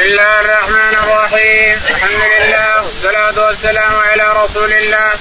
بسم الله الرحمن الرحيم. الحمد لله والصلاة والسلام على رسول الله.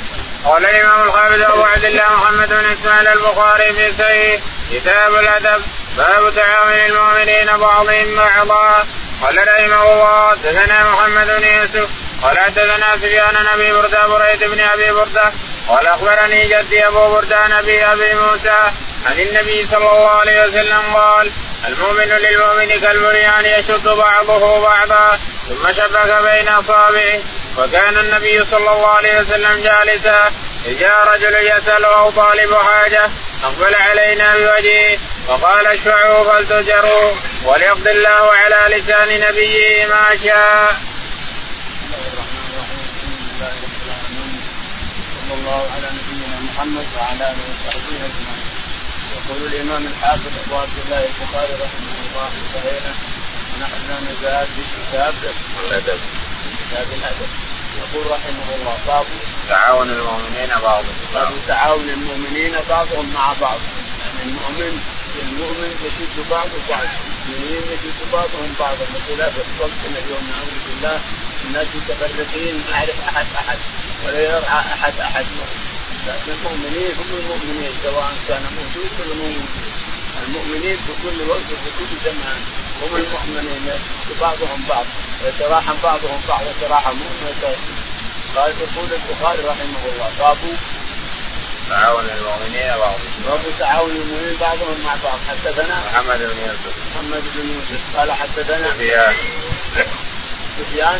قال الإمام الحافظ أبو عبد الله محمد بن إسماعيل البخاري في صحيح. كتاب الأدب باب تعاون المؤمنين بعضهم بعضا. قال رحمه الله حدثنا محمد بن يوسف. قال حدثنا سفيان بن أبي برده بريد بن أبي برده. قال أخبرني جدي أبو برده نبي أبي موسى. عن النبي صلى الله عليه وسلم قال المؤمن للمؤمن كالبنيان يشد بعضه بعضا ثم شبك بين أصابعه وكان النبي صلى الله عليه وسلم جالسا جاء رجل يسأل أو طالب حاجة أقبل علينا بوجهه وقال اشفعوا فلتجروا وليقضي الله على لسان نبيه ما شاء. صلى الله على نبينا محمد وعلى آله وصحبه أجمعين. يقول الإمام الحافظ أبو عبد الله البخاري رحمه الله في صحيحه ونحن نزال في كتاب الأدب كتاب الأدب. يقول رحمه الله باب تعاون المؤمنين بعضهم باب تعاون المؤمنين بعضهم مع بعض يعني المؤمن المؤمن يشد بعض بعض المؤمنين يشد بعضهم بعضا. بخلاف وقتنا اليوم نعوذ بالله الناس متفرقين ما يعرف أحد أحد ولا يرعى أحد أحد. لكن المؤمنين هم المؤمنين سواء كان موجود ولا مو موجود. المؤمنين في كل وقت وفي كل زمان هم المؤمنين. بعضهم بعض. يتراحم بعضهم بعض. يتراحمون قال يقول البخاري رحمه الله باب تعاون المؤمنين بعضهم. باب تعاون المؤمنين بعضهم مع بعض. حدثنا؟ محمد بن يوسف. محمد بن يوسف. قال حدثنا؟ سفيان. سفيان.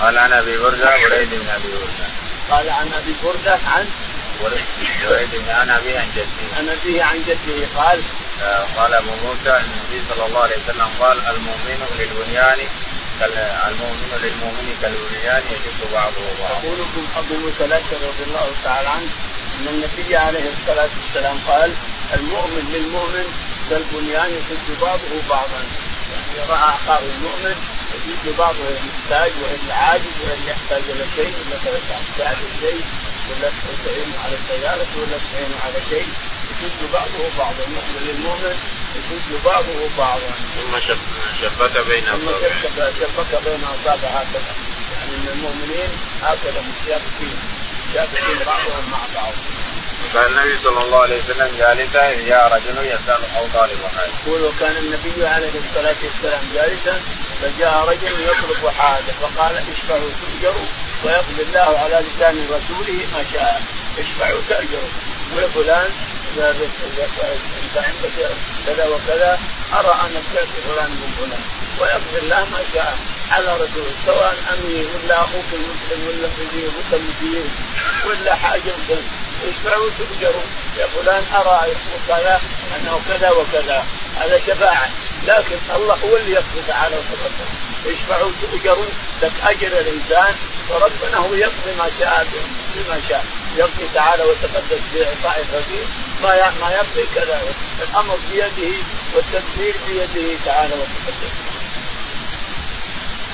قال عن أبي برده بريد بن أبي برده قال عن أبي بردة عن عن ابي عن جده عن أبيه عن جده قال قال أبو موسى النبي صلى الله عليه وسلم قال المؤمن للبنيان المؤمن للمؤمن كالبنيان يشد بعضه بعضا. يقول أبو موسى الاشعري رضي الله تعالى عنه إن النبي عليه الصلاة والسلام قال المؤمن للمؤمن كالبنيان يشد بعضه بعضا يعني رأى اخاه المؤمن يشد بعضه يحتاج والا عاجز والا يحتاج إلى شيء ولا تحتاج شيء ولا تعينه على السيارة ولا تعينه على شيء. يشد بعضه بعضا المؤمن للمؤمن يشد بعضه بعضا ثم شبك بين ثم أصابعه. شبك بين اصابع هكذا. يعني ان المؤمنين هكذا متشابكين. متشابكين بعضهم مع بعض. كان النبي صلى الله عليه وسلم جالسا اذ جاء رجل يسأل أو طالب حاجة. يقول وكان النبي عليه الصلاة والسلام جالسا فجاء رجل يطلب حاجة فقال اشفعوا تؤجروا ويقضي الله على لسان رسوله ما شاء اشفعوا تاجروا يقول فلان انت عندك كذا وكذا أرى أن بعت فلان من فلان ويقضي الله ما شاء على رسوله سواء امير ولا أخوك المسلم ولا مدير ولا مدير ولا حاجة اشفعوا تؤجروا يا فلان ارى كذا أنه كذا وكذا. هذا شفاعة. لكن الله هو اللي يقضي تعالى وتقدم اشفعوا تؤجروا لك أجر الإنسان. وربنا هو يقضي ما شاء بما شاء. يقضي تعالى وتقدس باعطاء الرزيق ما ما يقضي كذا. الأمر بيده والتدبير بيده تعالى وتقدس.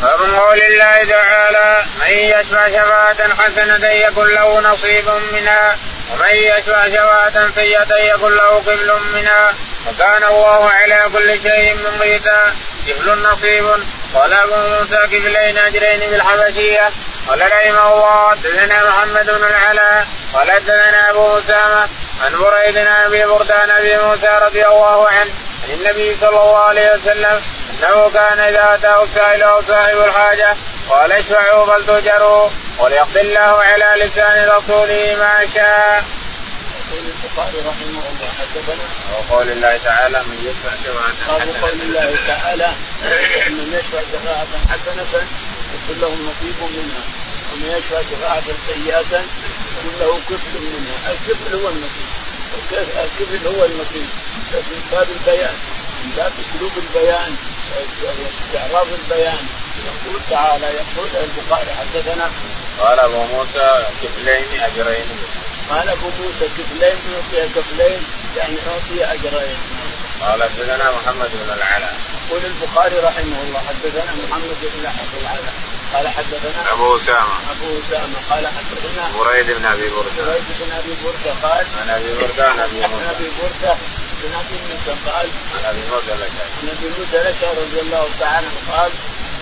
باب قول الله تعالى من يشفع شفاعة حسنة يكن له نصيب منها ومن يشفع شفاعة سيئة يكن له قبل منها وكان الله على كل شيء مقيتا. قبل نصيب قال ابو موسى كفلين اجرين بالحبشيه. قال رحمه الله حدثنا محمد بن العلاء قال حدثنا ابو اسامه عن بريد بن ابي بردان ابي موسى رضي الله عنه عن النبي صلى الله عليه وسلم إنه كان إذا أتاه السائل أو صاحب الحاجة قال اشفعوا فلتجروا وليقضي الله على لسان رسوله ما شاء. يقول البخاري رحمه الله حدثنا وقول الله تعالى من يشفع شفاعة قال قول الله تعالى من يشفع شفاعة حسنة يكون له نصيب منها ومن يشفع شفاعة سيئة يكون له كفل منها. الكفل هو النصيب. الكفل هو النصيب. من باب البيان. من باب اسلوب البيان استعراض البيان. يقول تعالى يقول البخاري حدثنا قال أبو موسى كفلين أجرين. قال أبو موسى كفلين أعطي كفلين يعني أعطي أجرين. قال حدثنا محمد بن العلاء. يقول البخاري رحمه الله حدثنا محمد بن العلاء. قال حدثنا أبو أسامة. أبو أسامة. قال حدثنا بريد بن أبي بردة. بريد بن أبي بردة قال عن أبي بردة عن أبي موسى. بن ابي موسى قال عن ابي موسى عن ابي رضي الله تعالى عنه قال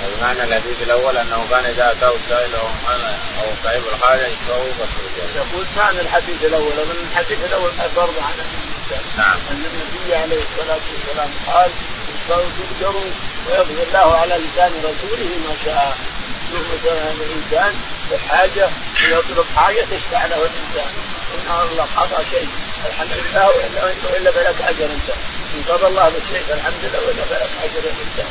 بمعنى الحديث الأول أنه كان إذا أتاه السائل أو أو صاحب الحاجة يشفعه. يقول معنى الحديث الأول من الحديث الأول برضه عن نعم. أن النبي عليه الصلاة والسلام قال تؤجروا ويغفر الله على لسان رسوله ما شاء. مثلا الإنسان بحاجة ويطلب حاجة تشفع له الإنسان. إن الله قضى شيء. الحمد لله والا والا فلك اجر انت إن قضى الله بالشيء فالحمد لله وإلا فلك أجر الانسان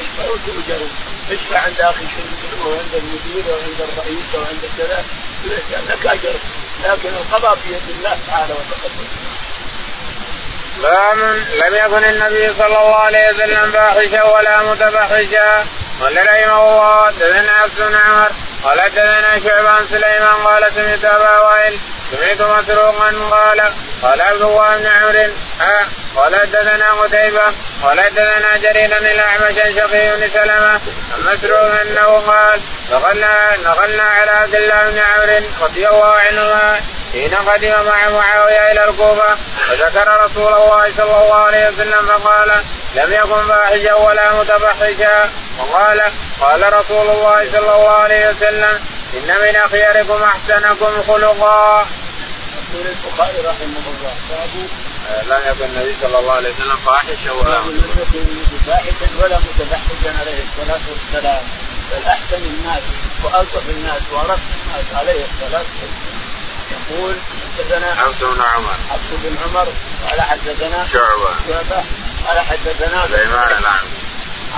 اشفعوا تؤجروا اشفع عند أخي شيء وعند المدير وعند الرئيس وعند كذا؟ لك أجر. لكن القضاء بيد الله تعالى وتقدم باب لم يكن النبي صلى الله عليه وسلم فاحشا ولا متفحشا قال رحمه الله حدثنا عبد عمر قال حدثنا شعبان سليمان قال سمعت أبا وائل سمعت مسروقا قال قال عبد الله بن عمرو قال حدثنا قتيبة قال حدثنا جرير الأعمش عن شقي بن سلمة مسروق أنه قال دخلنا دخلنا على عبد الله بن عمرو رضي الله عنهما حين قدم مع معاوية إلى الكوفة فذكر رسول الله صلى الله عليه وسلم فقال لم يكن فاحشا ولا متفحشا وقال قال رسول الله صلى الله عليه وسلم إن من أخياركم أحسنكم خلقا. يقول البخاري رحمه الله. باب لم يكن النبي صلى الله عليه وسلم فاحشا ولا فاحشا ولا متفحشا عليه الصلاة والسلام. بل أحسن الناس وألطف الناس وارق الناس عليه الصلاة والسلام. يقول حدثنا عبد بن عمر. عبد بن عمر قال حدثنا شعبة. شعبة قال حدثنا سليمان الأعمش.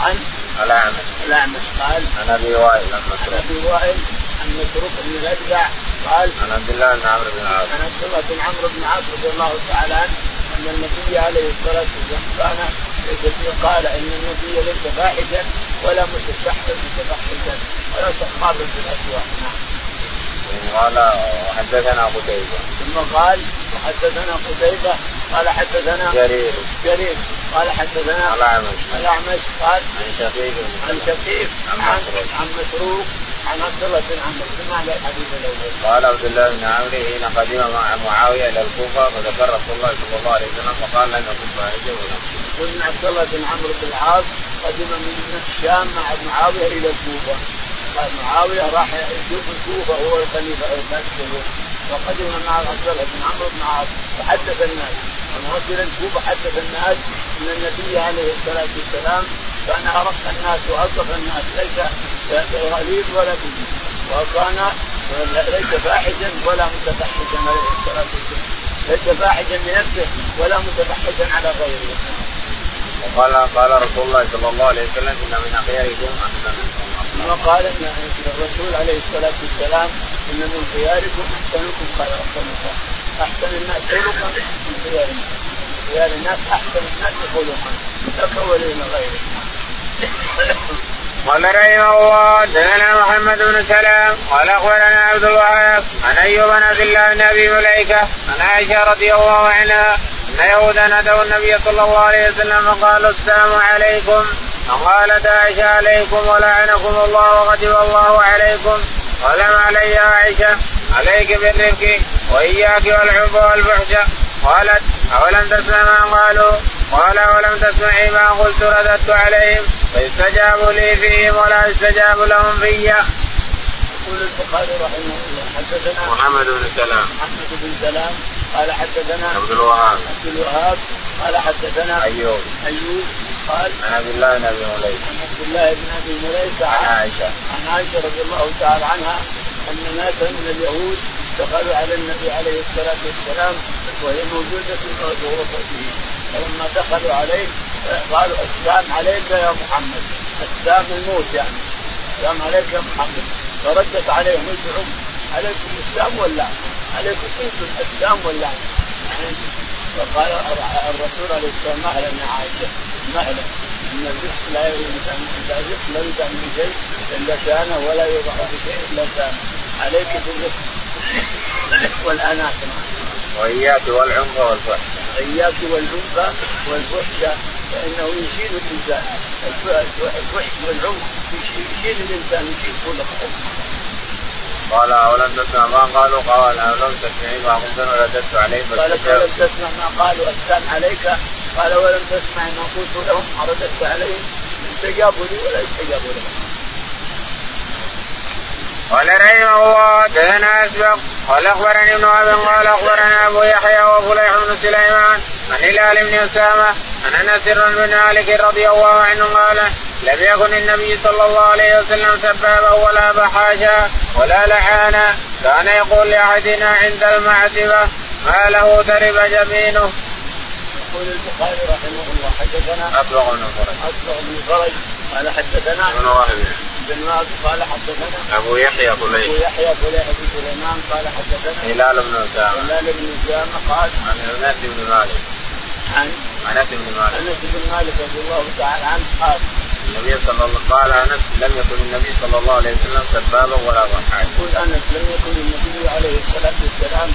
عن الأعمش. الأعمش قال عن أبي وائل عن أبي وائل عن مسروق بن الأجدع قال عن عبد الله بن عمرو بن العاص. عن عبد الله بن عمرو بن العاص رضي الله تعالى عنه أن النبي عليه الصلاة والسلام كان قال إن النبي ليس فاحشا ولا متفحشا متفحشا ولا سخابا في الأسواق. نعم. قال وحدثنا قتيبة. ثم قال وحدثنا قتيبة. قال حدثنا جرير. جرير. قال حدثنا الأعمش. الأعمش. قال عن شقيق. عن شقيق. عن مسروق. عن عبد الله بن عمرو سمعنا الحديث الأول. قال عبد الله بن عمرو حين قدم مع معاوية إلى الكوفة فذكر رسول الله صلى الله عليه وسلم فقال لن يكن ولا وابن عبد الله بن عمرو بن العاص قدم من الشام مع معاوية إلى الكوفة. قال معاوية راح يشوف الكوفة هو الخليفة المسجد وقدم مع عبد الله بن عمرو بن العاص فحدث الناس. وصل الكوفة حدث الناس إن النبي عليه الصلاة والسلام كان أرق الناس وألطف الناس ليس غليظ ولا بذيء. وكان ليس فاحشا ولا متفحشا عليه الصلاة والسلام. ليس فاحشا لنفسه ولا متفحشا على غيره. وقال قال رسول الله صلى الله عليه وسلم إن من اخياركم احسنكم ثم قال إن الرسول عليه الصلاة والسلام إن من خياركم أحسنكم خلقا أحسن الناس خلقا من خيار الناس خيار الناس أحسن الناس خلقا. لك ولي غيرك قال رحمه الله دثنا محمد بن سلام قال أخبرنا عبد الوهاب عن أيوب بن عبد الله بن أبي مليكة عن عائشة رضي الله عنها أن يهودا اتوا النبي صلى الله عليه وسلم فقالوا السلام عليكم فقالت عائشة عليكم ولعنكم الله وغضب الله عليكم ما علي عائشة عليك بالرفق وإياك والعنف والفحش قالت أولم تسمع ما قالوا؟ قال أولم تسمعي ما قلت رددت عليهم. فيستجاب لي فيهم ولا يستجاب لهم في. يقول البخاري رحمه الله حدثنا محمد بن سلام. محمد بن سلام قال حدثنا عبد الوهاب. عبد الوهاب قال حدثنا أيوب. أيوب قال عن عبد الله بن أبي مليكه عن عبد الله بن أبي مليكه عن عائشة. عن عائشة رضي الله تعالى عنها أن ناسا من اليهود دخلوا على النبي عليه الصلاة والسلام وهي موجودة في غرفته. فلما دخلوا عليه قالوا السلام عليك يا محمد. السلام الموت يعني. السلام عليك يا محمد. فردت عليهم ادعوا. عليكم السلام واللعنه عليكم أنتم السلام واللعنه يعني فقال الرسول عليه السلام مهلا يا عائشة مهلا إن الرزق لا الرزق لا يوضع من شيء إلا شانه ولا يوضع في شيء إلا شانه عليك بالرزق. والانات واياك والعنف والفحش. اياك والعنف والفحش فإنه يشيل الإنسان. الفحش والعنف يشيل الإنسان يشيل كل قال أولم تسمع ما قالوا؟ قال أولم تسمعي ما قلت رددت عليه قال أولم تسمع ما قالوا؟ السلام عليك. قال ولم تسمع ما قلت لهم؟ رددت عليهم. يستجاب لي ولا يستجاب له قال رحمه الله دثنا اسبق قال أخبرني ابن أبي قال أخبرنا أبو يحيى وفليح بن سليمان عن هلال بن أسامة عن أنس بن مالك رضي الله عنه قال لم يكن النبي صلى الله عليه وسلم سبابا ولا بحاشا ولا لعانا كان يقول لأحدنا عند المعتبة ما له ترب جبينه. يقول البخاري رحمه الله حدثنا اصبغ بن فرج. اصبغ بن فرج. قال حدثنا ابن وهب بن وهب قال حدثنا أبو يحيى فليح أبو يحيى فليح بن سليمان قال حدثنا هلال بن أسامة. هلال بن أسامة قال عن أنس بن مالك. عن أنس بن مالك. أنس بن مالك رضي الله تعالى عنه قال النبي صلى الله قال أنس لم يكن النبي صلى الله عليه وسلم سبابا ولا ضحاكا. يقول أنس لم يكن النبي عليه الصلاة والسلام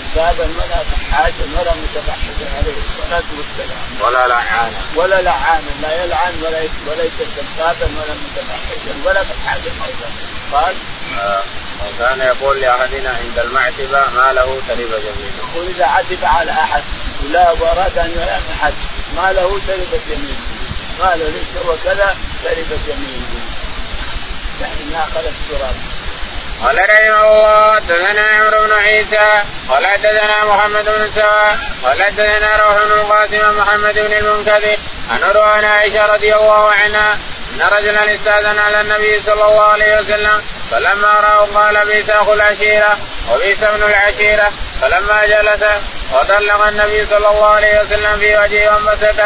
سبابا ولا ضحاكا ولا متبحثا عليه الصلاه والسلام. ولا لعانا. ولا لعانا لا يلعن ولا وليس سبابا ولا متبحثا ولا ضحاكا أيضا. قال آه وكان يقول لأحدنا عند المعتبة ما له ترب جميله. يقول إذا عتب على أحد ولا واراد ان يلام احد ما له تربت يمينه. قال ليس وكذا تربت يمينه يعني ما اخذ التراب قال رحمه الله حدثنا عمرو بن عيسى قال حدثنا محمد بن سواء قال حدثنا روح بن القاسم محمد بن المنكدر عن عروه عائشه رضي الله عنها ان رجلا استاذن على النبي صلى الله عليه وسلم فلما راه قال بئس اخو العشيره وبئس ابن العشيره فلما جلس وطلق النبي صلى الله عليه وسلم في وجهه وانبسط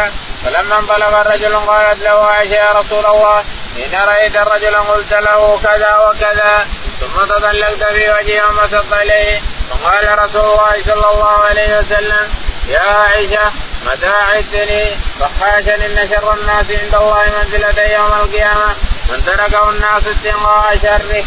فلما انطلق الرجل قالت له عائشه يا رسول الله إن رأيت الرجل قلت له كذا وكذا ثم تطلقت في وجهه وانبسطت إليه. فقال رسول الله صلى الله عليه وسلم يا عائشة متى عدتني؟ فحاشا إن شر الناس عند الله منزلة يوم القيامة. من تركه الناس اتقاء شره.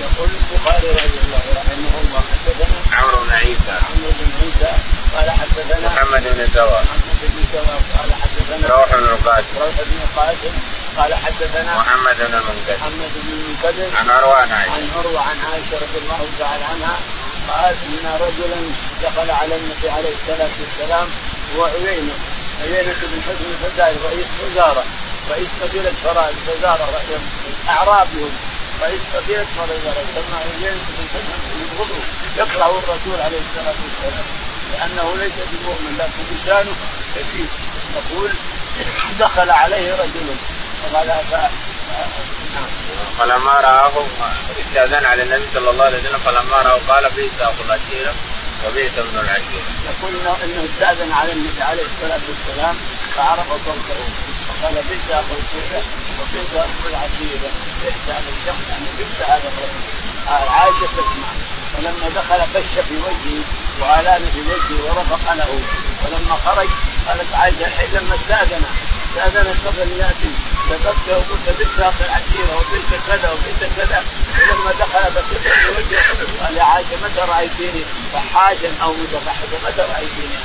يقول البخاري رضي الله رحمه الله حدثنا عمرو بن عيسى. عمرو بن عيسى قال حدثنا محمد بن سوا محمد بن سوا قال حدثنا روح بن القاسم. روح بن القاسم قال حدثنا محمد بن المنكدر محمد بن المنكدر عن عروان عائشة. عن عروة عن عائشة رضي الله تعالى عنها قال إن رجلا دخل على النبي عليه الصلاة والسلام هو عيينة. عيينة بن حزم الفزاري رئيس وزارة. رئيس قبيلة فزاره أعرابهم. رئيس قبيلة فزاره سمى عيينة بن حزم يبغضه يكره الرسول عليه الصلاة والسلام لأنه ليس بمؤمن لكن لسانه كثير يقول دخل عليه رجل فقال فلما رآه استأذن على النبي صلى الله عليه وسلم فلما رآه قال بئس أخو العشيرة وبئس ابن العشيرة. يقول إنه استأذن على النبي عليه الصلاة والسلام فعرف صوته وقال بئس أخو العشيره وبئس أخو العشيره بئس هذا الشخص يعني بئس هذا الرجل. عائشة تسمع. فلما دخل بش في وجهه وآلان في وجهه ورفق له. ولما خرج قالت الحين لما استأذن. استاذن قبل أن يأتي. كتبت وقلت بئس اخو العشيرة وبئس كذا وبئس كذا. ولما دخل بكت في وجهه قال يا عائشة متى رأيتيني؟ فحاجا أو متفحشا متى رأيتيني؟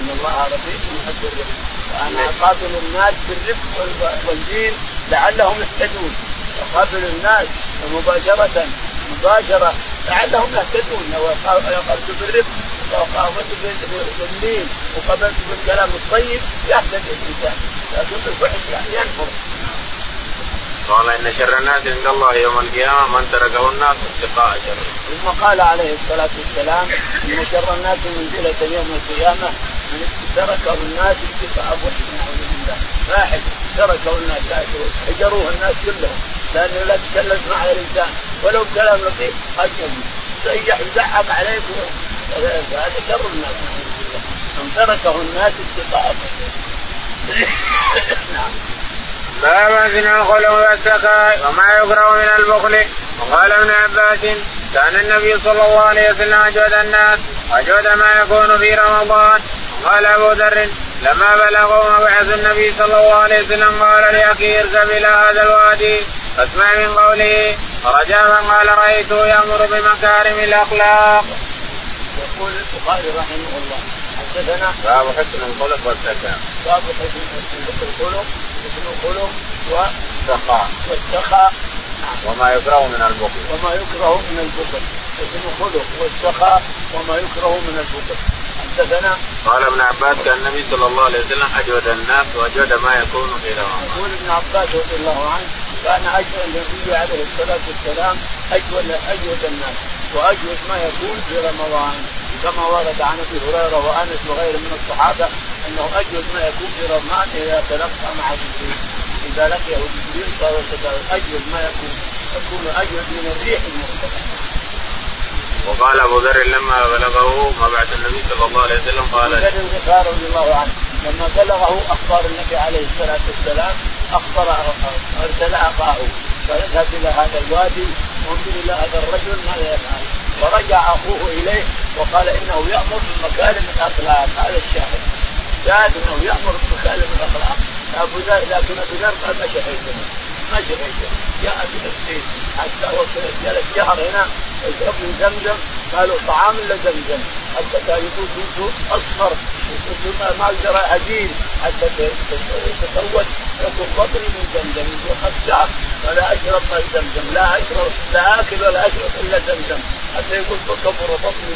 إن الله رفيق يحب الرفق وأنا أقابل الناس بالرفق والدين لعلهم يهتدون. أقابل الناس مباشره مباشرة لعلهم يهتدون. لو قابلت بالرفق لو قابلت وقابلت بالكلام الطيب يهتدي الإنسان. لكن بالفحش يعني ينفر قال إن شر الناس عند الله يوم القيامة من تركه الناس اتقاء شره. ثم قال عليه الصلاة والسلام إن شر الناس منزلة يوم القيامة من تركه الناس اتقاء وحش نعوذ بالله. واحد تركه الناس حجروه الناس كلهم. لأنه لا تكلم مع الإنسان. ولو كلام لطيف سيح يزعق عليك هذا شر الناس. من تركه الناس اتقاء نعم. باب زنا الخلق والسخاء وما يكره من البخل. وقال ابن عباس كان النبي صلى الله عليه وسلم أجود الناس أجود ما يكون في رمضان. قال أبو ذر لما بلغوا مبعث النبي صلى الله عليه وسلم قال لأخيه اركب إلى هذا الوادي فاسمع من قوله. فرجع فقال رأيته يأمر بمكارم الأخلاق. يقول البخاري رحمه الله حدثنا باب حسن الخلق والزكاه. باب حسن الخلق حسن الخلق والسخاء والسخاء وما يكره من البخل. وما يكره من البخل. حسن الخلق والسخاء وما يكره من البخل. حدثنا قال ابن عباس كان النبي صلى الله عليه وسلم أجود الناس وأجود ما يكون في رمضان. يقول ابن عباس رضي الله عنه كان أجود النبي عليه الصلاة والسلام اجود أجود الناس وأجود ما يكون في رمضان. كما ورد عن أبي هريرة وأنس وغيره من الصحابة أنه أجود ما يكون في رمضان إذا تلقى مع جبريل. إذا لقيه جبريل صار أجود ما يكون. يكون أجود من الريح المرسلة. وقال أبو ذر لما بلغه مبعث النبي صلى الله عليه وسلم قال ذر الغفار رضي الله عنه. لما بلغه أخبار النبي عليه الصلاة والسلام أخبر أرسل أخاه. فاذهب إلى هذا الوادي وانظر إلى هذا الرجل ماذا يفعل؟ فرجع أخوه إليه وقال إنه يأمر بمكارم الأخلاق. هذا الشاهد. شاهد إنه يأمر بمكارم الأخلاق. أبو ذر لكن أبو ذر قال ما شهيت ما شهيت جاء بنفسه حتى وصل جلس شهر هنا. يشرب من زمزم قالوا طعام إلا زمزم. حتى كان يقول كنت أصفر. كنت ما أقدر اجيل حتى يتسود يكون بطني من زمزم. يقول خشاف فلا أشرب من زمزم. لا اشرب لا آكل ولا أشرب إلا زمزم. حتى يقول كبر بطني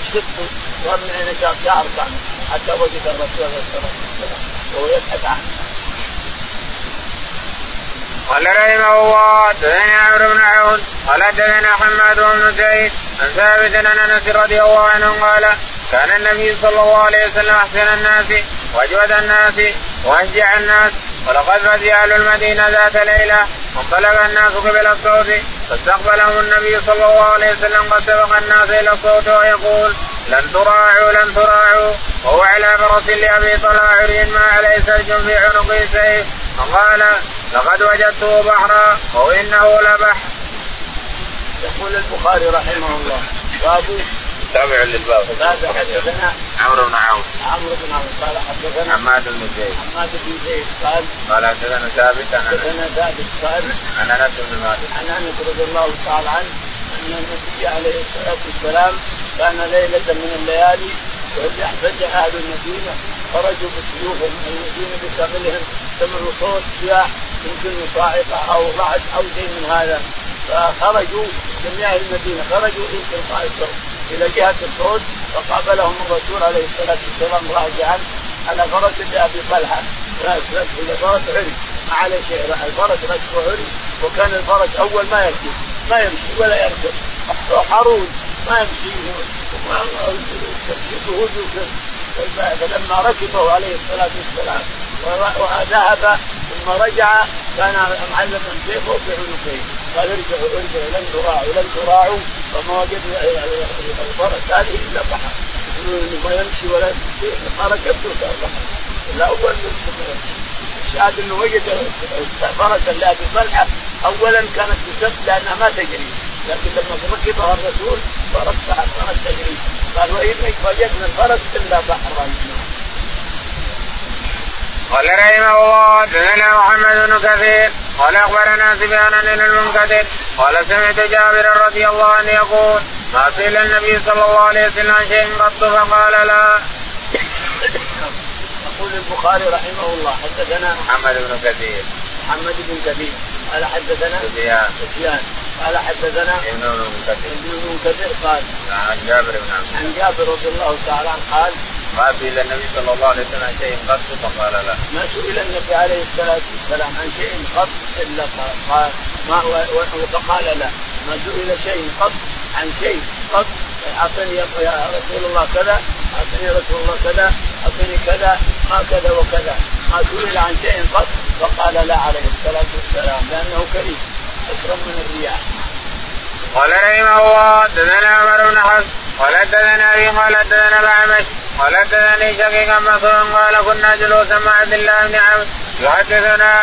وشفت صار من عين شهر شهر حتى وجد الرسول عليه وسلم وهو يبحث عنه. قال رحمه الله حدثني عمرو بن عون قال حدثنا حماد بن زيد عن ثابت عن أنس رضي الله عنه قال كان النبي صلى الله عليه وسلم أحسن الناس وأجود الناس وأشجع الناس ولقد فزع أهل المدينة ذات ليلة وانطلق الناس قبل الصوت فاستقبلهم النبي صلى الله عليه وسلم قد سبق الناس إلى الصوت ويقول لن تراعوا لن تراعوا وهو على فرس لأبي طلحة عري ما عليه سرج في عنقه سيف فقال لقد وجدته بحرا وإنه لبحر. يقول البخاري رحمه الله تابع للباب. تابع حدثنا عمرو بن عون عمرو بن عون قال حدثنا حماد بن زيد. حماد بن زيد قال قال حدثنا ثابت عن حدثنا ثابت قال عن أنس بن مالك. عن أنس رضي الله تعالى عنه أن النبي عليه الصلاة والسلام كان ليلة من الليالي فجأ أهل المدينة خرجوا بسيوفهم. من المدينة بكاملهم سمعوا صوت سياح يمكن صاعقة أو رعد أو شيء من هذا. فخرجوا جميع المدينة خرجوا تلقاء الصوت إلى جهة الصوت فقابلهم الرسول عليه الصلاة والسلام راجعا على فرس لأبي طلحة. فرس عري ما عليه شيء. الفرس ركبه عري وكان الفرس أول ما يركب ما يمشي ولا يركب حرون ما يمشي. فلما ركبه عليه الصلاة والسلام وذهب ثم رجع كان معلما سيفه في عنقه. قال ارجعوا ارجعوا لن تراعوا لن تراعوا. فما وجدنا الفرس هذه إلا بحر ما يمشي ولا ما ركبته صار بحر الأول الشاهد إنه وجد فرسا لابي طلحه اولا كانت تسب لأنها ما تجري. لكن لما ركبها الرسول صارت صارت تجري. قال وانك وجدنا الفرس إلا بحرا قال رحمه الله حدثنا محمد بن كثير. قال أخبرنا سفيان بن المنكدر قال سمعت جابر رضي الله عنه يقول ما سئل النبي صلى الله عليه وسلم عن شيء قط؟ فقال لا. يقول البخاري رحمه الله حدثنا محمد بن كثير. محمد بن كثير قال حدثنا سفيان. سفيان قال حدثنا ابن المنكدر. ابن المنكدر قال عن جابر بن عبد عن جابر رضي الله تعالى عنه قال ما سئل النبي صلى الله عليه وسلم عن شيء قط فقال لا. ما سئل النبي عليه الصلاة والسلام عن شيء قط إلا قال ما فقال لا. ما سئل شيء قط عن شيء قط أعطني يا رسول الله كذا أعطني رسول الله كذا أعطني كذا ما كذا وكذا. ما سئل عن شيء قط فقال لا عليه الصلاة والسلام لأنه كريم أكرم من الرياح. قال رحمه الله حدثنا عمر بن حفص قال حدثنا أبي قال حدثنا الاعمش قال حدثني شقيق مسعود قال كنا جلوسا مع عبد الله بن عمرو يحدثنا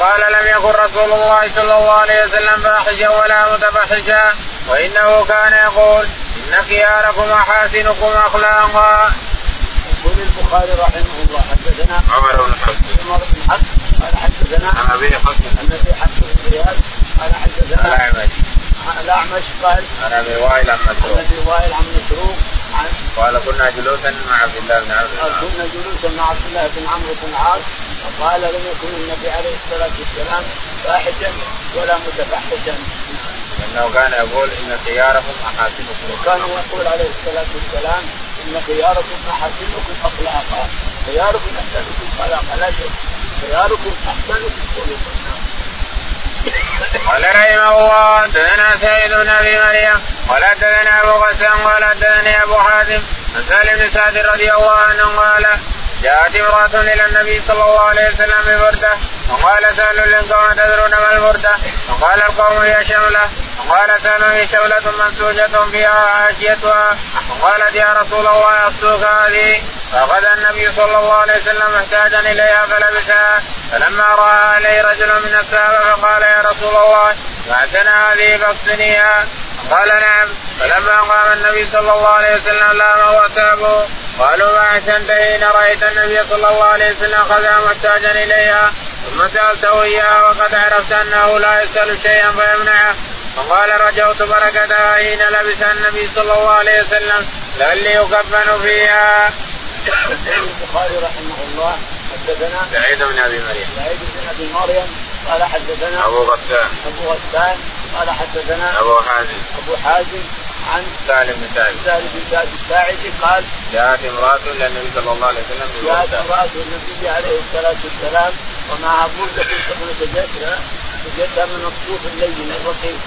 قال لم يكن رسول الله صلى الله عليه وسلم فاحشا ولا متفحشا وإنه كان يقول إن خياركم أحاسنكم أخلاقا. يقول البخاري رحمه الله حدثنا عمر بن حفص. عمر بن حفص قال حدثنا عن ابي حفص. عن أبي حفص بن قال حدثنا الاعمش الاعمش قال؟ عن ابي وائل عن عن مسروق ابي وائل عن مسروق عن قال كنا جلوسا مع عبد الله بن قال عمرو كنا جلوسا مع عبد الله بن عمرو بن العاص فقال لم يكن النبي عليه الصلاة والسلام فاحشا ولا متفحشا. إنه كان يقول إن خياركم احاسنكم وكان يقول عليه الصلاة والسلام إن خياركم احسنكم اخلاقا. خياركم أحسنكم خلاقا. لا شك. خياركم أحسنكم خلقا. قال رحمه الله حدثنا سعيد بن أبي مريم قال حدثنا أبو غسان قال حدثني أبو حازم عن سالم بن سعد رضي الله عنه قال جاءت امرأة إلى النبي صلى الله عليه وسلم ببردة وقال سأل للقوم تدرون ما البردة؟ وقال القوم هي شملة. وقال سأل هي شملة منسوجة فيها عاشيتها. وقالت يا رسول الله أصدوك هذه. فأخذ النبي صلى الله عليه وسلم محتاجا إليها فلبسها. فلما رأى عليه رجل من الصحابة فقال يا رسول الله بعثنا هذه فاقتنيها. قال نعم. فلما قام النبي صلى الله عليه وسلم لامه وتابه قالوا ما أحسنت حين رأيت النبي صلى الله عليه وسلم اخذها محتاجا إليها. ثم سألته إياها وقد عرفت أنه لا يسأل شيئا فيمنعه. فقال رجوت بركتها حين لبسها النبي صلى الله عليه وسلم لعلي يكفن فيها. البخاري رحمه الله حدثنا سعيد بن أبي مريم. سعيد بن أبي مريم قال حدثنا أبو غسان. أبو غسان قال حدثنا أبو حازم. أبو حازم عن سالم بن سعد سالم بن سعد الساعدي قال جاءت امرأة إلى النبي صلى الله عليه وسلم جاءت امرأة النبي عليه الصلاة والسلام ومعها بردة تحمل جدها جدها من الصوف اللين الرقيق.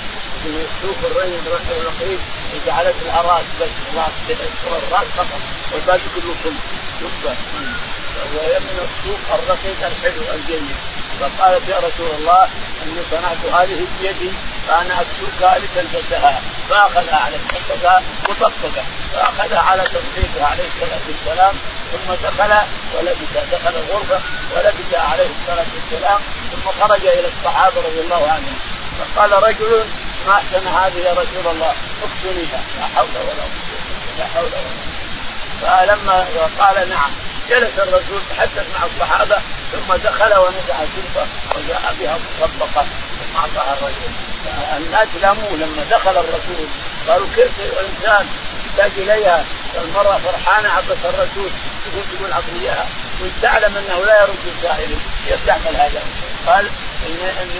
الصوف الرين الرقيق وجعلت الراس بس راس الراس فقط والباقي كله كله جبه وهي من الصوف الرقيق الحلو الجيد فقالت يا رسول الله إني صنعت هذه بيدي فأنا اكسوكها لتلبسها فأخذها على الحقها مطبقة. فأخذها على تطبيقها عليه الصلاة والسلام ثم دخل ولبس دخل الغرفة ولبس عليه الصلاة والسلام ثم خرج إلى الصحابة رضي الله عنهم. فقال رجل ما احسن هذه يا رسول الله اكسنيها لا حول ولا قوة لا حول ولا قوة. فلما قال نعم جلس الرسول تحدث مع الصحابة ثم دخل ونزع الجبه وجاء بها مطبقة ثم أعطاها الرجل. الناس لاموه لما دخل الرسول قالوا كيف الإنسان يحتاج إليها؟ المراه فرحانة عبس الرسول تقول تقول اعطيها وانت تعلم أنه لا يرد السائل كيف تعمل هذا؟ قال اني اني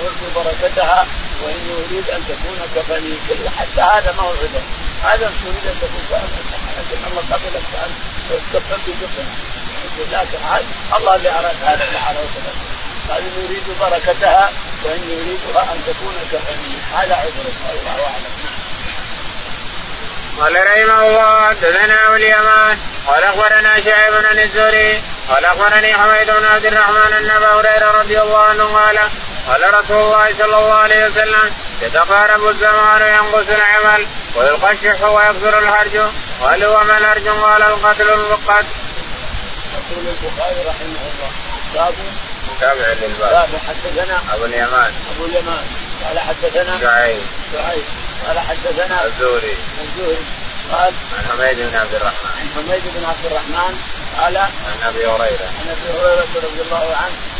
ارجو بركتها وإني أريد أن تكون كفني حتى هذا ما هو عذر. هذا تريد أن تكون لكن الله قبل أن تكفن بكفن لكن الله اللي أراد هذا اللي أراد. قال إني أريد بركتها وإني اريدها أن تكون كفني. هذا عذر. الله أعلم. قال رحمه الله حدثنا اليمان قال أخبرنا شعيب بن الزهري قال أخبرني حميد بن عبد الرحمن أن أبا هريرة رضي عنه قال قال رسول الله صلى الله عليه وسلم يتقارب الزمان وينقص العمل ويلقى الشح ويكثر الهرج. قال وما الهرج؟ قال القتل القتل. يقول البخاري رحمه الله باب تابع للباب. باب حدثنا أبو اليمان. أبو اليمان. قال حدثنا شعيب. شعيب. قال حدثنا الزهري. الزهري. قال عن حميد بن عبد الرحمن. عن حميد بن عبد الرحمن قال عن أبي هريرة. عن أبي هريرة رضي الله عنه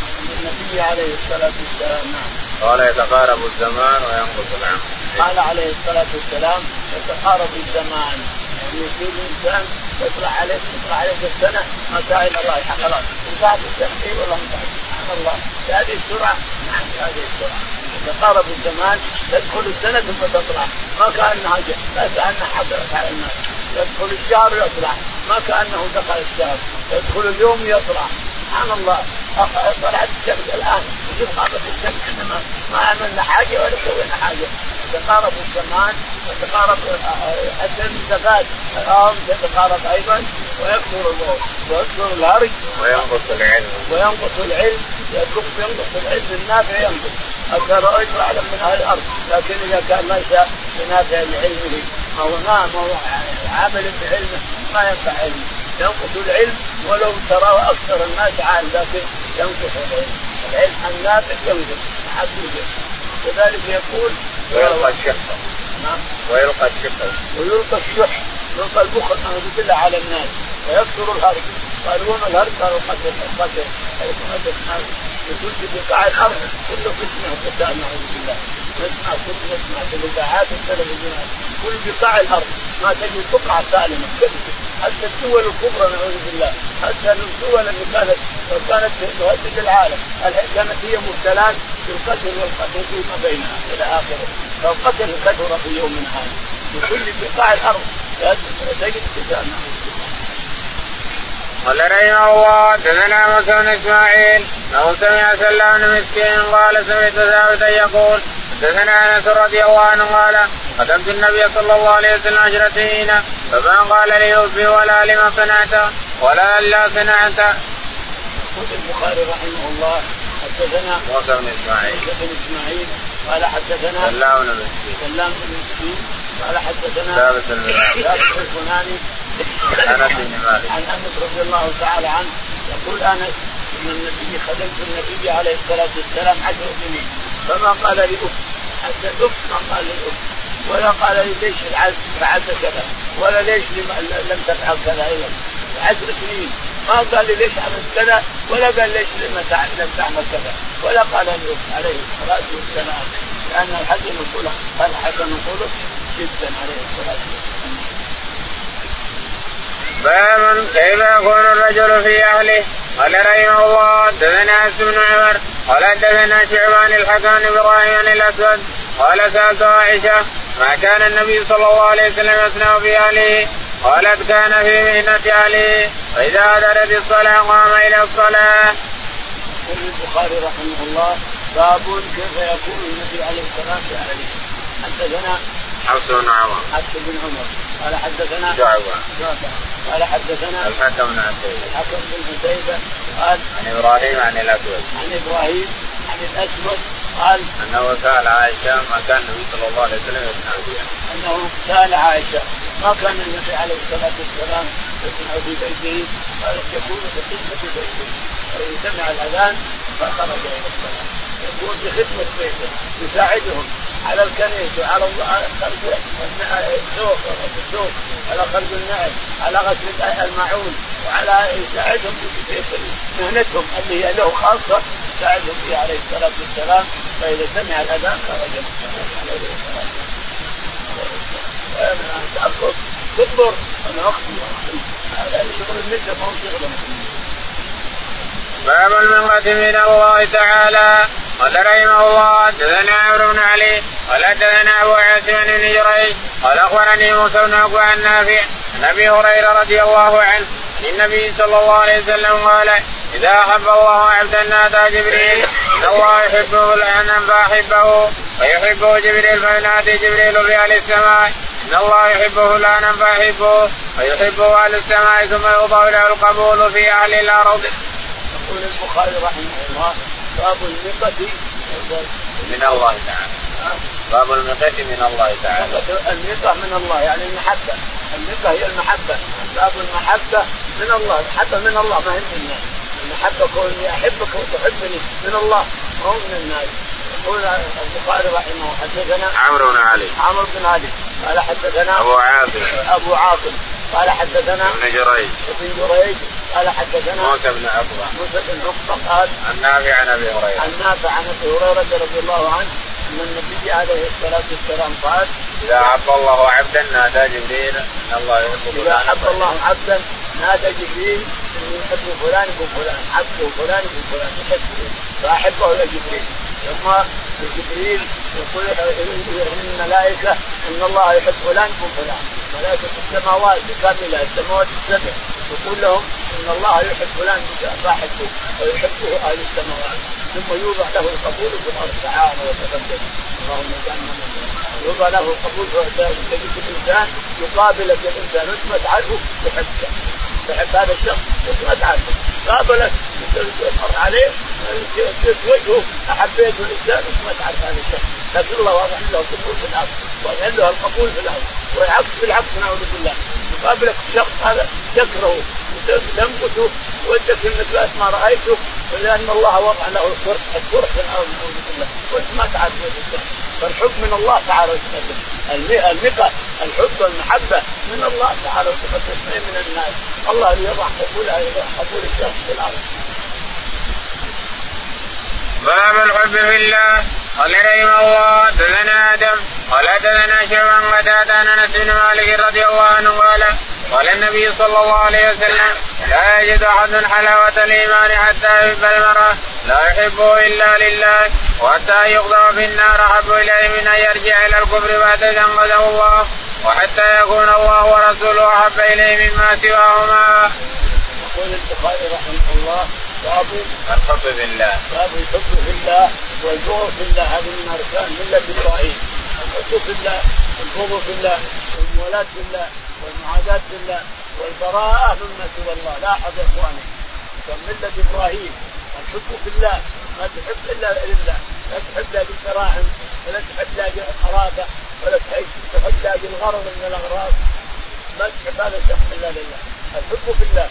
النبي عليه الصلاة والسلام نعم. قال يتقارب الزمان وينقص العمل. قال عليه الصلاة والسلام يتقارب الزمان. يعني يصير الإنسان تطلع عليك تطلع عليك السنة ما كان الله. خلاص انتهت السنة اي والله انتهت سبحان الله. بهذه السرعة نعم بهذه السرعة. يتقارب الزمان تدخل السنة ثم تطلع. ما كأنها لا كأنها حصلت على الناس. يدخل الشهر يطلع. ما كأنه دخل الشهر. يدخل اليوم يطلع. سبحان الله. طلعت الشمس الآن. وشوف غابت الشمس إحنا ما, ما عملنا حاجة ولا سوينا حاجة. يتقارب الزمان وتقارب حتى المسافات الأرض تتقارب أيضا. ويكثر ويكثر الهرج. وينقص العلم. وينقص العلم. ينقص العلم. النافع ينقص. رجل أعلم من أهل الأرض. لكن إذا كان ليس بنافع لعلمه. أو ما هو عامل بعلمه. ما ينفع علمه. ينقص العلم ولو ترى أكثر الناس عالم لكن ينقص العلم. العلم النافع ينقص حقيقه كذلك يقول ويلقى الشح. نعم. ويلقى الشح. ويلقى الشح. يلقى البخل نعوذ بالله على الناس. ويكثر الهرج. قال وما الهرج؟ قالوا القتل القتل القتل يقول في بقاع الأرض. كله فتنة وقتال نعوذ بالله. نسمع كل نسمع في الإذاعات والتلفزيونات كل بقاع الأرض. ما تجد بقعه سالمة. حتى الدول الكبرى نعوذ بالله حتى الدول اللي كانت كانت تهدد العالم. الحين كانت هي مبتلات بالقتل والقتل فيما بينها إلى آخره. فالقتل كثر في يوم هذا. في كل بقاع الأرض تجد كتاب قال رحمه الله دثنا موسى بن إسماعيل أنه سمع سلام بن مسكين قال سمعت ثابتا يقول حدثنا أنس رضي الله عنه قال قدمت النبي صلى الله عليه وسلم عشر سنين فما قال لي أبي ولا لما صنعت ولا ألا صنعت. يقول البخاري رحمه الله حدثنا موسى بن إسماعيل. موسى بن إسماعيل قال حدثنا سلام بن مسكين سلام بن مسكين قال حدثنا ثابت البناني أنس بن مالك. عن أنس رضي الله تعالى عنه يقول أنس إن النبي خدمت النبي عليه الصلاة والسلام عشر سنين. فما قال اف حتى اف ما قال اف ولا قال لي ليش فعلت كذا ولا ليش لم تفعل كذا أيضا. عشر سنين ما قال لي ليش عملت كذا ولا قال ليش لم تعمل كذا. ولا قال لي عليه الصلاة والسلام لأن الحسن الخلق قال حسن الخلق جدا عليه الصلاة والسلام. باب كيف يكون الرجل في أهله؟ قال رحمه الله حدثنا بن عمر قال حدثنا شعبان الحكم إبراهيم الأسود قال سألت عائشة ما كان النبي صلى الله عليه وسلم يصنع في أهله قالت كان في مهنة أهله فإذا أدرت الصلاة قام إلى الصلاة. يقول البخاري رحمه الله باب كيف يكون النبي عليه والسلام في أهله. حدثنا حفص بن عمر حفص بن عمر. قال حدثنا شعبة قال حدثنا الحكم بن عتيبة الحكم بن عتيبة قال عن إبراهيم عن الأسود. عن إبراهيم عن الأسود قال أنه سأل عائشة ما كان النبي صلى الله عليه وسلم يصنع بها أنه سأل عائشة ما كان النبي عليه الصلاة والسلام يصنع في بيته؟ قالت يكون في خدمة بيته. سمع الأذان فخرج إلى الصلاة. يكون في خدمة بيته يساعدهم. على الكنيس وعلى خلق السوق السوق على خلق النعل على غسل الماعون وعلى يساعدهم في مهنتهم اللي هي له خاصة يساعدهم فيها عليه الصلاة والسلام فإذا سمع الأذان خرج عليه الصلاه والسلام. تكبر أنا أختي هذا شغل النساء ما هو شغل باب المنقة من الله تعالى قال رحمه الله حدثنا عمرو بن علي قال حدثنا أبو عاصم بن جريج قال أخبرني موسى بن عقبه عن نافع عن أبي هريرة رضي الله عنه عن النبي صلى الله عليه وسلم قال إذا أحب الله عبدا نادى جبريل إن الله يحبه الآن فأحبه؟ ويحبه جبريل فينادي جبريل في أهل السماء إن الله يحبه الآن فأحبه؟ ويحبه أهل السماء ثم يوضع له القبول في أهل الأرض. يقول البخاري رحمه الله باب النقة من الله تعالى. باب النقة من الله تعالى. النقة من الله يعني المحبة. النقة هي المحبة. باب المحبة من الله. المحبة من الله ما هي من الناس. المحبة كوني أحبك وتحبني من الله ما هو من الناس. يقول البخاري رحمه حدثنا عمرو بن علي. عمرو بن علي. قال حدثنا أبو عاصم. أبو عاصم. قال حدثنا ابن جريج. ابن جريج. قال حدثنا موسى بن عقبة. موسى بن عقبة قال عن نافع عن أبي هريرة. عن نافع عن أبي هريرة رضي الله عنه. أن النبي عليه الصلاة والسلام قال إذا احب الله عبدا نادى جبريل أن الله يحب إذا احب الله عبدا نادى جبريل أنه يحب فلان ابن فلان عبده فلان ابن فلان يحبه فأحبه يا جبريل. ثم جبريل يقول الملائكة إن الله يحب فلان ابن فلان. ملائكة السماوات كامله السماوات السبع. يقول لهم إن الله يحب فلان فأحبه ويحبه أهل السماوات. ثم يوضع له القبول في الأرض. تعالى وتقدم اللهم اجعلنا يوضع له القبول تجد الإنسان يقابلك الإنسان وانت عنه يحبك تحب هذا الشخص. وانت عنه. قابلك مر عليه. وجهه احبيت الإنسان وانت عن هذا الشخص. لكن الله واضح له القبول في الأرض. واضح له القبول في الأرض. والعكس بالعكس نعوذ بالله. يقابلك الشخص هذا. تكرهه تنبته ودك انك ما رأيته لأن الله وضع له الكره الكره في الأرض. بالله وانت ما تعرف فالحب من الله تعالى وتقدم النقة الحب والمحبة من الله تعالى وتقدم من الناس. الله يضع قبول قبول الشخص في الأرض. باب الحب في الله قال رحمه الله حدثنا آدم قال حدثنا شيبان قتادة عن أنس بن مالك رضي الله عنه قال قال النبي صلى الله عليه وسلم لا يجد أحد حلاوة الإيمان حتى يحب المرأة لا يحبه إلا لله وحتى يقضى في النار أحب إليه من أن يرجع إلى الكفر بعد اذ انقذه الله وحتى يكون الله ورسوله أحب إليه مما سواهما. يقول البخاري رحمه الله باب الحب في الله. باب الحب في الله والبغض في الله. هذه من أركان ملة إبراهيم. الحب في الله والبغض في الله والمولاة في الله والمعاداة في الله والبراءة مما سوى الله. لاحظ يا إخواني. ملة إبراهيم. الحب في الله. ما تحب إلا لله. لا تحب لا بالدراهم ولا تحب لا بالقرابة ولا تحب لا بالغرض من الأغراض. ما تحب هذا الشخص إلا لله. الحب في الله.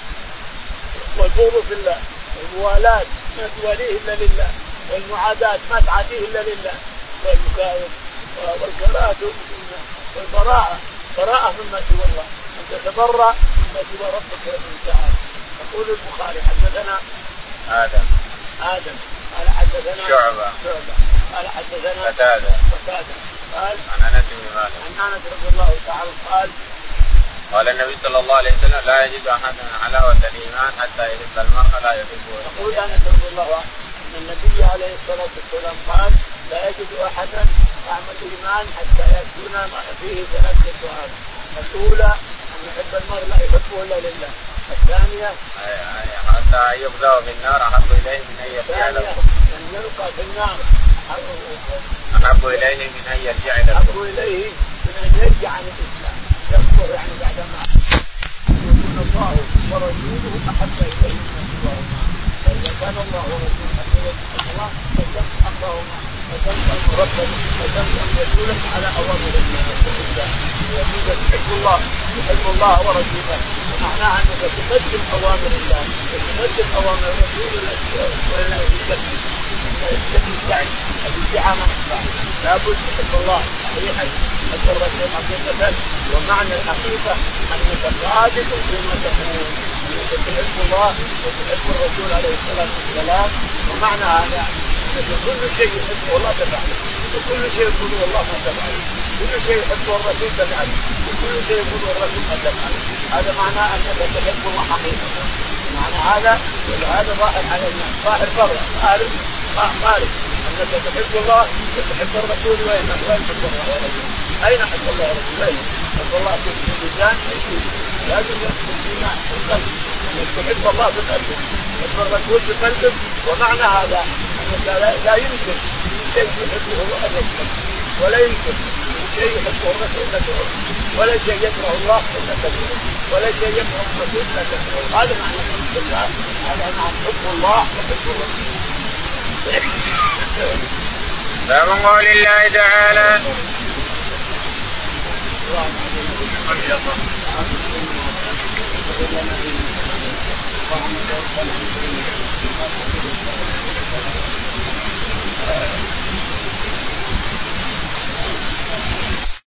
والبغض في الله. والموالاة ما تواليه الا لله والمعاداة ما تعاديه الا لله والكراهة والبراءة براءة مما سوى الله. أن تتبرأ مما سوى ربك تعالى يقول البخاري حدثنا آدم آدم قال حدثنا شعبة. شعبة. قال حدثنا قتادة. قتادة. قال عن أنس بن مالك. عن أنس رضي الله تعالى قال قال النبي صلى الله عليه وسلم لا يجد احدنا حلاوه الإيمان حتى يحب المرء لا يحبه. يقول انس رضي الله عنه أن النبي عليه الصلاة والسلام قال لا يجد احدا طعم الإيمان حتى يكون فيه ثلاثة سؤال. الأولى أن يحب المرء لا يحبه إلا لله. الثانية حتى يبدا في النار أحب إليه من أن يرجع له أن يلقى في النار. أحب إليه من أن يرجع له أحب إليه من أن يرجع عن الإسلام. يكفر يعني الله ورسوله احب اليه من سواهما فاذا كان الله ورسوله احب اليه الله فليكن وتلزم ربك وتلزم رسولك على اوامر الله اذا تحب الله تحب الله ورسوله معناها انك تقدم اوامر الله وتقدم اوامر رسول الله الادعاء ما لابد تحب الله صحيحا تحب حقيقة ومعنى الحقيقة انك صادق فيما تقول انك تحب الله وتحب الرسول عليه الصلاة والسلام ومعنى هذا كل شيء يحبه الله تفعله وكل شيء يقوله الله ما تفعله كل شيء يحبه الرسول تفعله وكل شيء يقوله الرسول ما تفعله هذا معناه انك تحب الله حقيقة معنى هذا هذا ظاهر على الناس. ظاهر فرع. خارج خارج انك تحب الله وتحب الرسول وين؟ وين تحب الله ورسوله أين حب الله ورسوله اين حب الله في اللسان لازم يحب في القلب. انك تحب الله بقلبك تحب الرسول بقلبك ومعنى هذا لا يمكن شيء يحبه أن يكفر ولا يمكن شيء يحبه الرسول الا تحب ولا شيء يكره الله الا تكره ولا شيء يكره الرسول الا تكره هذا معنى حب الله هذا معنى حب الله وحب الرسول. باب قول الله تعالى. اللهم